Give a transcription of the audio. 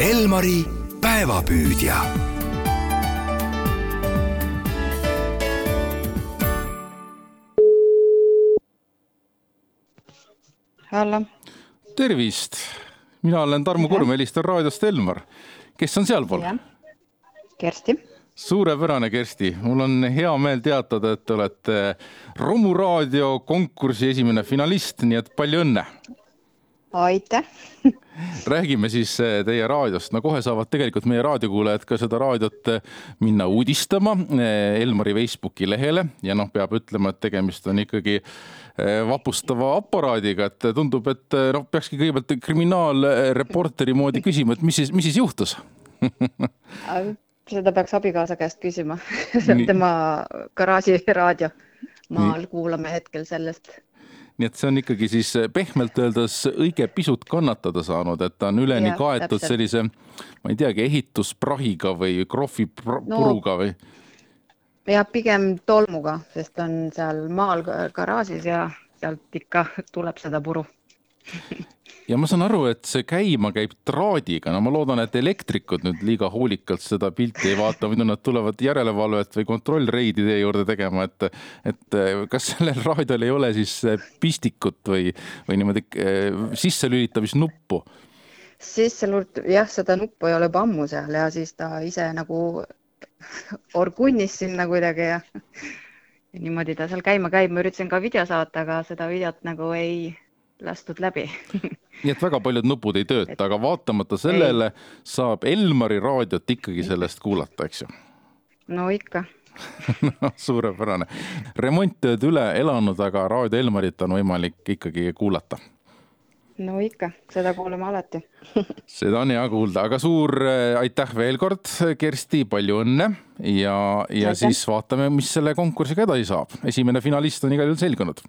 Elmari päevapüüdja. hallo, tervist, mina olen Tarmo Kurm, helistan raadiost Elmar. kes on sealpool? Kersti, suurepärane, Kersti, mul on hea meel teatada, et te olete Romu raadio konkursi esimene finalist, nii et palju õnne. aitäh. räägime siis eh, teie raadiost, no kohe saavad tegelikult meie raadiokuulajad ka seda raadiot eh, minna uudistama eh, Elmari Facebooki lehele ja noh, peab ütlema, et tegemist on ikkagi vapustava aparaadiga, et tundub, et noh, peakski kõigepealt kriminaalreporteri moodi küsima, et mis siis, mis siis juhtus? seda peaks abikaasa käest küsima Nii.. tema garaažiraadio. maal kuulame hetkel sellest. Nii et see on ikkagi siis eh, pehmelt öeldes õige pisut kannatada saanud, et ta on üleni Jah, kaetud täpselt. sellise, ma ei teagi, ehitusprahiga või krohvipuruga No. või ja pigem tolmuga, sest on seal maal ga- garaažis ja sealt ikka tuleb seda puru. ja ma saan aru, et see käima käib traadiga, no ma loodan, et elektrikud nüüd liiga hoolikalt seda pilti ei vaata, muidu nad tulevad järelevalvet või kontrollreidi teie juurde tegema, et et eh, kas sellel raadiol ei ole siis eh, pistikut või, või niimoodi eh, sisselülitamisnuppu? sisse lurt-, jah, seda nuppu ei ole juba ammu seal ja siis ta ise nagu orgunnis sinna kuidagi ja, ja niimoodi ta seal käima käib. ma üritasin ka video saata, aga seda videot nagu ei lastud läbi. nii et väga paljud nupud ei tööta, aga vaatamata sellele saab Elmari raadiot ikkagi sellest kuulata, eks ju no ikka noh, suurepärane. remonttööd üle elanud, aga Raadio Elmarit on võimalik ikkagi kuulata no ikka, seda kuuleme alati. seda on hea kuulda, aga suur äh, aitäh veel kord, Kersti, palju õnne ja, ja Aitäh. siis vaatame, mis selle konkursiga edasi saab. esimene finalist on igal juhul selgunud